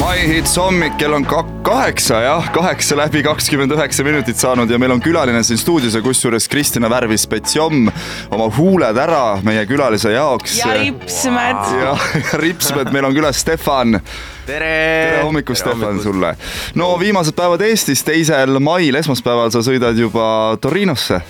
My Hits hommik, kell on ka- kaheksa jah, kaheksa läbi kakskümmend üheksa minutit saanud ja meil on külaline siin stuudios ja kusjuures Kristina värvis spetsiomm oma huuled ära meie külalise jaoks. ja ripsmed wow.. ja ripsmed, meil on külas Stefan. tere! tere hommikust, Stefan, sulle. no viimased päevad Eestis, teisel mail, esmaspäeval sa sõidad juba Torinosse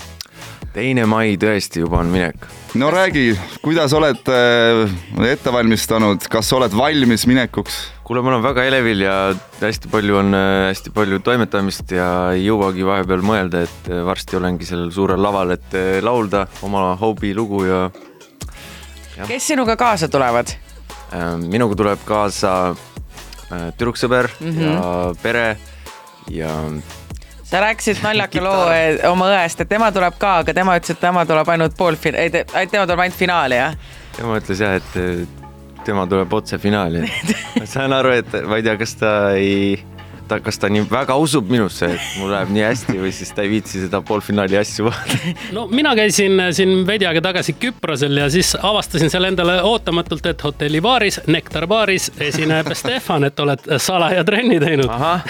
teine mai tõesti juba on minek. no räägi, kuidas oled äh, ette valmistanud, kas oled valmis minekuks? kuule, ma olen väga elevil ja hästi palju on äh, hästi palju toimetamist ja ei jõuagi vahepeal mõelda, et äh, varsti olengi sellel suurel laval, et laulda oma hobilugu ja, ja.. kes sinuga kaasa tulevad? minuga tuleb kaasa tüdruksõber mm -hmm. ja pere ja sa rääkisid naljaka loo oma õest, et tema tuleb ka, aga tema ütles, et tema tuleb ainult poolfin-, ei tema tuleb ainult finaali, jah? tema ütles jah, et tema tuleb otse finaali ma saan aru, et ma ei tea, kas ta ei ta, kas ta nii väga usub minusse, et mul läheb nii hästi või siis ta ei viitsi seda poolfinaali asju vaadata. no mina käisin äh, siin veidi aega tagasi Küprosel ja siis avastasin seal endale ootamatult, et hotellibaaris, Nektar baaris esineb Stefan, et oled salaja trenni teinud. ahah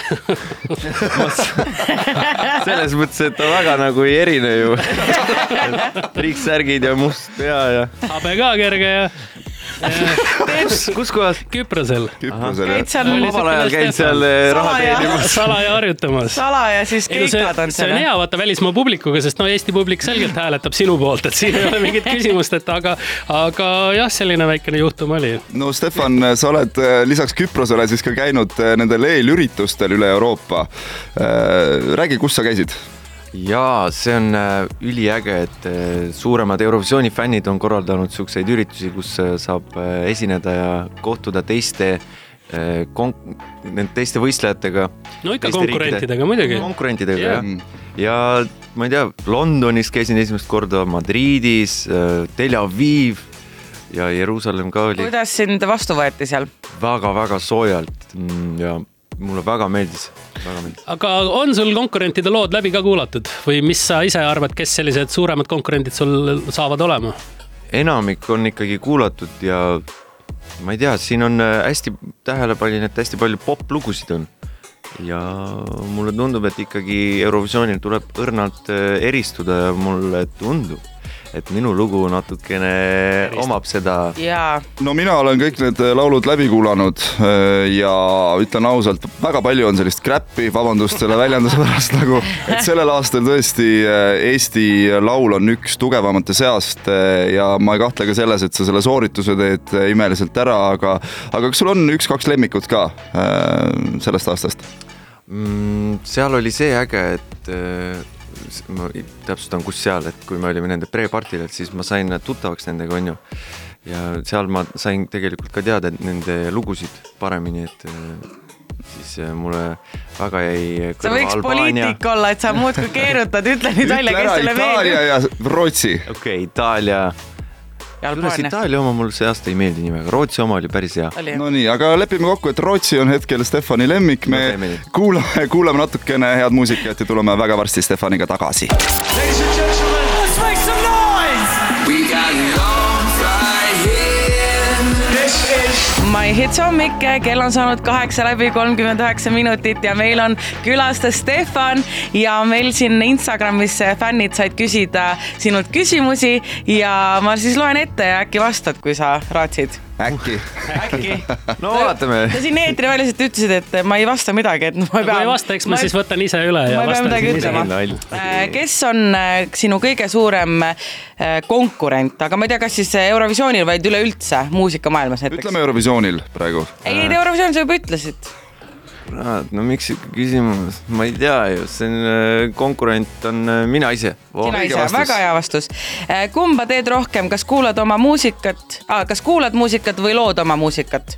selles mõttes, et ta väga nagu ei erine ju triiksärgid ja must pea ja. habe ka kerge ja kus, kus kohas? Küprosel. Küprosel jah. käid seal. vabal ajal käid seal eh, raha teenimas. salaja harjutamas. salaja siis keikad on seal. see on hea vaata välismaa publikuga, sest no Eesti publik selgelt hääletab sinu poolt, et siin ei ole mingit küsimust, et aga, aga jah, selline väikene juhtum oli. no Stefan, sa oled eh, lisaks Küprosele siis ka käinud eh, nendel eelüritustel üle Euroopa. räägi, kus sa käisid? Jaa, see on äh, üliäge, et äh, suuremad Eurovisiooni fännid on korraldanud niisuguseid üritusi, kus äh, saab esineda ja kohtuda teiste kon-, nende teiste võistlejatega. no ikka konkurentidega muidugi. konkurentidega yeah. jah, ja ma ei tea, Londonis käisin esimest korda, Madridis, Tel Aviv ja Jeruusalemm ka oli. kuidas sind vastu võeti seal väga,? väga-väga soojalt mm, ja mulle väga meeldis, väga meeldis. aga on sul konkurentide lood läbi ka kuulatud või mis sa ise arvad, kes sellised suuremad konkurendid sul saavad olema? enamik on ikkagi kuulatud ja ma ei tea, siin on äh, hästi tähelepanin, et hästi palju poplugusid on. ja mulle tundub, et ikkagi Eurovisioonil tuleb õrnalt äh, eristuda ja mulle tundub et minu lugu natukene omab seda. no mina olen kõik need äh, laulud läbi kuulanud äh, ja ütlen ausalt, väga palju on sellist crap'i, vabandust selle väljenduse pärast nagu, et sellel aastal tõesti äh, Eesti laul on üks tugevamate seast ja ma ei kahtle ka selles, et sa selle soorituse teed imeliselt ära, aga, aga kas sul on üks-kaks lemmikut ka sellest aastast mm,? seal oli see äge, et ma täpsustan, kus seal, et kui me olime nende pre-partil, et siis ma sain tuttavaks nendega, onju. ja seal ma sain tegelikult ka teada nende lugusid paremini, et äh, siis äh, mulle väga jäi. sa võiks Albaania. poliitik olla, et sa muudkui keerutad, ütle nüüd välja, kes sulle meeldib. Itaalia ja Rootsi. okei okay,, Itaalia kusjuures Itaalia oma mulle see aasta ei meeldi nii väga, Rootsi oma oli päris hea. Nonii, aga lepime kokku, et Rootsi on hetkel Stefani lemmik, me no, kuulame, kuulame natukene head muusikat ja tuleme väga varsti Stefaniga tagasi. My Hits hommik, kell on saanud kaheksa läbi kolmkümmend üheksa minutit ja meil on külas Stefan ja meil siin Instagramis fännid said küsida sinult küsimusi ja ma siis loen ette ja äkki vastad, kui sa raatsid äkki äkki no vaatame. sa siin eetriväliselt ütlesid, et ma ei vasta midagi, et ma pean. kui ei vasta, eks ma, ma siis võtan ise üle ja vastan siis ise. Äh, kes on äh, sinu kõige suurem äh, konkurent, aga ma ei tea, kas siis Eurovisioonil, vaid üleüldse muusikamaailmas näiteks? ütleme Eurovisioonil praegu. ei, Eurovisioonil sa juba ütlesid kurat, no miks sihuke küsimus, ma ei tea ju, see on, äh, konkurent on äh, mina ise. sina ise, väga hea vastus. Äh, kumba teed rohkem, kas kuulad oma muusikat ah,, kas kuulad muusikat või lood oma muusikat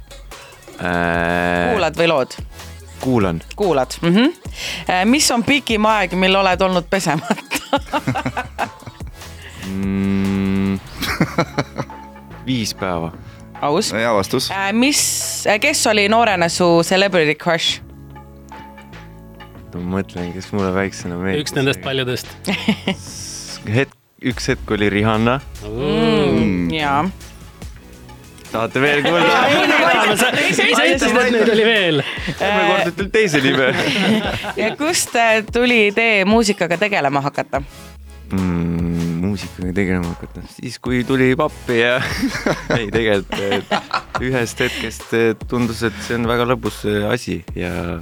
äh...? kuulad või lood? kuulan. kuulad mm, -hmm. mis on pikim aeg, mil oled olnud pesemata mm, viis päeva aus. hea vastus äh,. mis, äh, kes oli noorena su celebrity crush? ma mõtlen, kes mulle väiksena meeldis. üks nendest paljudest hetk, üks hetk oli Rihanna mm,. jaa tahate veel kuulda? sa ise ütlesid, et neid oli veel. ärme korda ütle teise nime ja kust äh, tuli idee muusikaga tegelema hakata? mm,. Muusikaga tegelema hakata, siis kui tuli pappi ja ei tegelikult ühest hetkest tundus, et see on väga lõbus eh, asi ja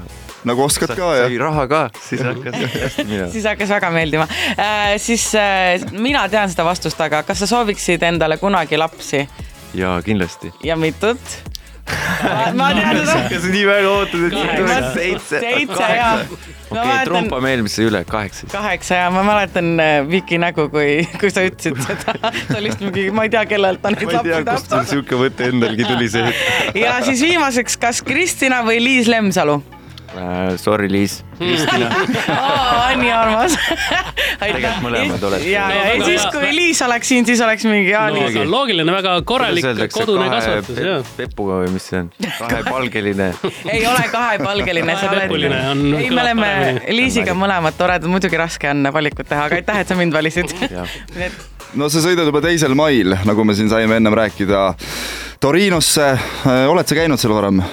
nagu oskad ka sai jah? raha ka, siis hakkas hästi minema. siis hakkas väga meeldima äh,. siis äh, mina tean seda vastust, aga kas sa sooviksid endale kunagi lapsi ja kindlasti. ja mitut? Ma tean seda. kas nii väga ootad, et tuleb seitse? seitse ja. okei, trumpame eelmisse üle, kaheksa siis. kaheksa ja ma mäletan äh, Viki nägu, kui, kui sa ütlesid seda. ta oli vist mingi, ma ei tea, kellelt ta neid ma ei tea, lapsi kust sul sihuke mõte endalgi tuli see hetk. ja siis viimaseks, kas Kristina või Liis Lemsalu? Uh, sorry, Liis. Kristina. on nii armas. Tegelikult mõlemad olete. ja, ja väga siis, kui Liis oleks siin, siis oleks mingi, aa no Liis loogiline, väga korralik kodune kasvatus, pe jah. pepuga või mis see on? kahepalgeline. ei ole kahepalgeline, sa oled Kahepepuline on-. ei, me oleme. Liisiga mõlemad toredad, muidugi raske on valikut teha, aga aitäh, et sa mind valisid. No sa sõidad juba teisel mail, nagu me siin saime ennem rääkida Torinosse, oled sa käinud seal varem?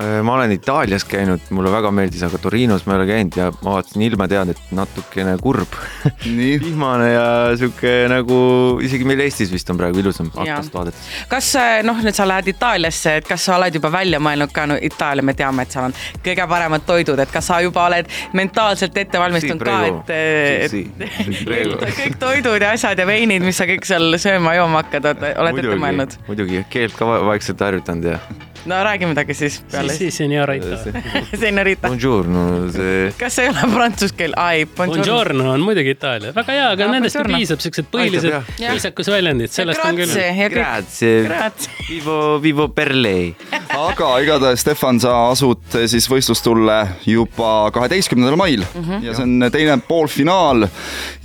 Äh, ma olen Itaalias käinud, mulle väga meeldis, aga Torinos ma ei ole käinud ja ma vaatasin ilma, tean, et natukene kurb. vihmane ja sihuke nagu isegi meil Eestis vist on praegu ilusam aknast vaadates. kas noh, nüüd sa lähed Itaaliasse, et kas sa oled juba välja mõelnud ka, no Itaalia, me teame, et seal on kõige paremad toidud, et kas sa juba oled mentaalselt ette valmistunud Si, ka, et, Si, si, si, prego. et kõik toidud ja asjad ja veinid, mis sa kõik seal sööma-jooma hakkad, oled ette mõelnud? muidugi, keelt ka va- vaikselt harjutanud ja no räägi midagi siis peale siis, siis seniorita. senorita. bonjour, no see kas see ei ole prantsuse keel? ai, Buongiorno on muidugi Itaalia, väga hea, aga Jaa, nendest buongiorno. piisab, siuksed põhilised viisakusväljendid, sellest on küll. grazie, Grazie. vivo, vivo per lei. aga igatahes Stefan, sa asud siis võistlustulle juba kaheteistkümnendal mail mm -hmm. ja see on teine poolfinaal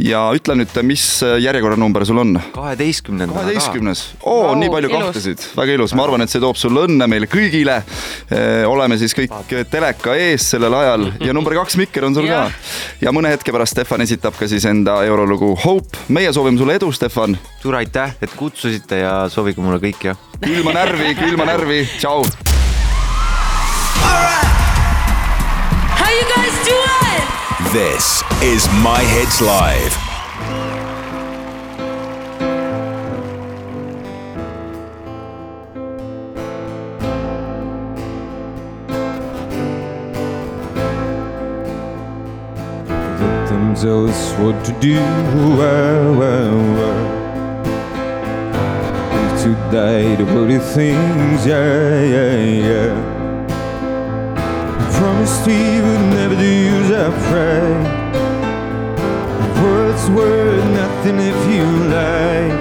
ja ütle nüüd, mis järjekorranumber sul on? kaheteistkümnendana ka. kaheteistkümnes, oo nii palju ilus. kahtesid, väga ilus, ma arvan, et see toob sulle õnne meile kõigile. oleme siis kõik teleka ees sellel ajal ja number kaks mikker on sul ka ja mõne hetke pärast Stefan esitab ka siis enda eurolugu Hope, meie soovime sulle edu, Stefan. suur aitäh, et kutsusite ja soovige mulle kõike ja külma närvi, külma närvi, tšau. How you guys doing? This is My Hits Live. Tell us what to do. Well, well, well. Live to die the bloody things, yeah, yeah, yeah. Promised we would never lose our pride. Words were nothing if you lied.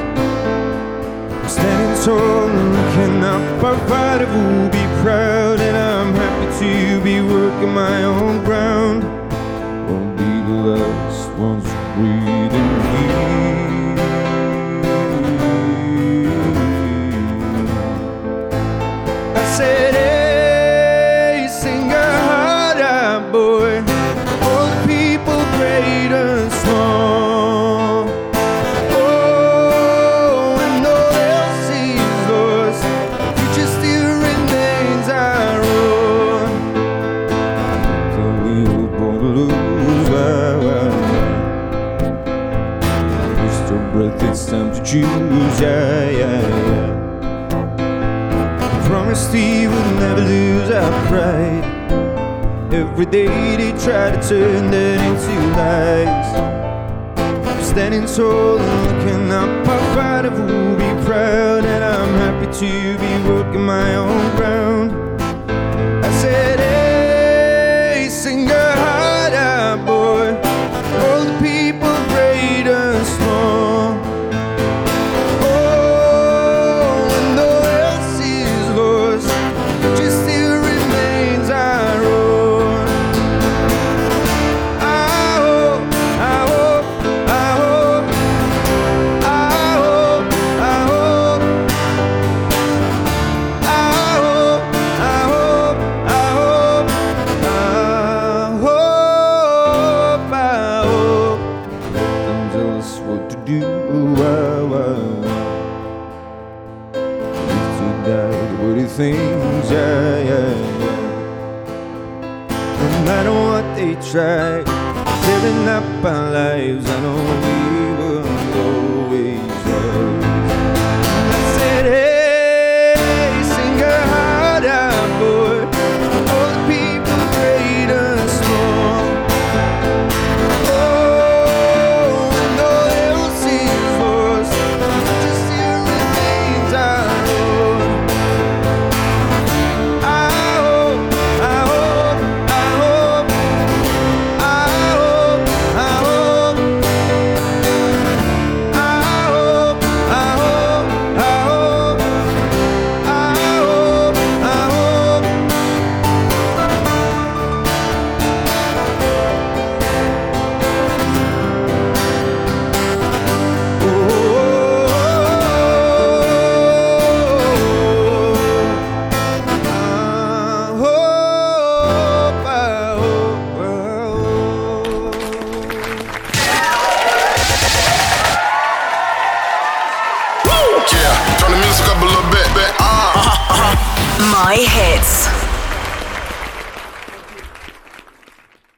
I'm standing tall and looking up. Our fighter will be proud, and I'm happy to be working my own ground. Won't be the was breathing here. Choose. Yeah, yeah, yeah. Promised we would never lose our pride. Every day they try to turn that into lies. I'm standing tall and looking up. Our fighter will be proud, and I'm happy to be working my own ground. do. Wow, wow. If tonight were the things yeah, yeah. no matter what they try, filling up our lives, I know we.